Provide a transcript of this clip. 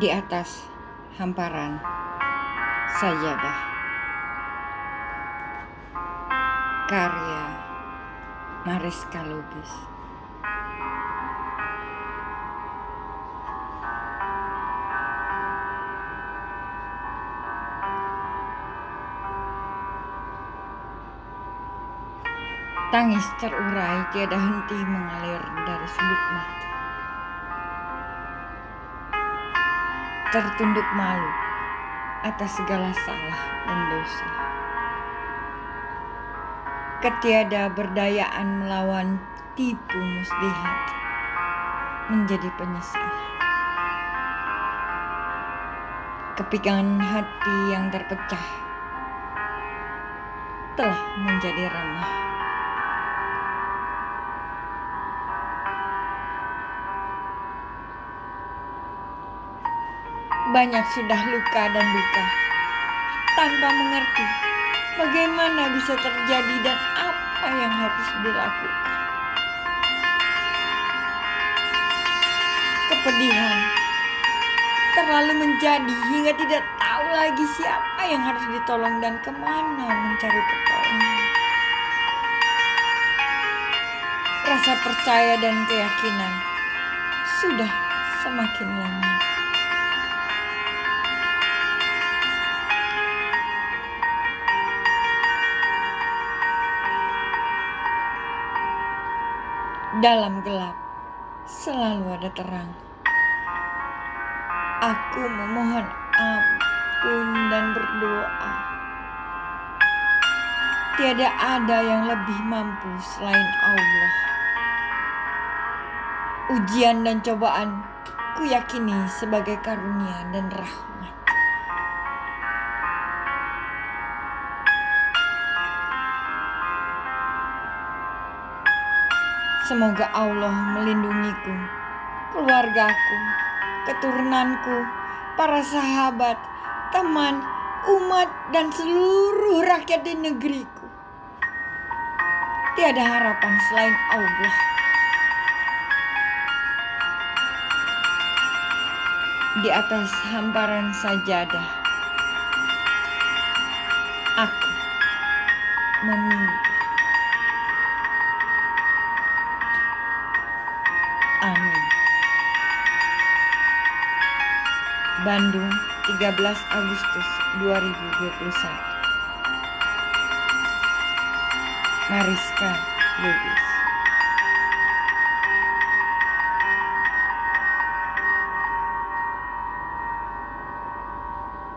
di atas hamparan sajadah. Karya Mariska Lubis Tangis terurai tiada henti mengalir dari sudut mata. Tertunduk malu atas segala salah dan dosa. Ketiada berdayaan melawan tipu muslihat menjadi penyesalan. Kepikangan hati yang terpecah telah menjadi ramah. Banyak sudah luka dan duka tanpa mengerti bagaimana bisa terjadi dan apa yang harus dilakukan. Kepedihan terlalu menjadi hingga tidak tahu lagi siapa yang harus ditolong dan ke mana mencari pertolongan. Rasa percaya dan keyakinan sudah semakin lama. Dalam gelap selalu ada terang. Aku memohon ampun dan berdoa. Tiada ada yang lebih mampu selain Allah. Ujian dan cobaan ku yakini sebagai karunia dan rahmat. Semoga Allah melindungiku, keluargaku, keturunanku, para sahabat, teman, umat, dan seluruh rakyat di negeriku. Tiada harapan selain Allah. Di atas hamparan sajadah, aku meminta. Bandung, 13 Agustus 2021. Mariska Lubis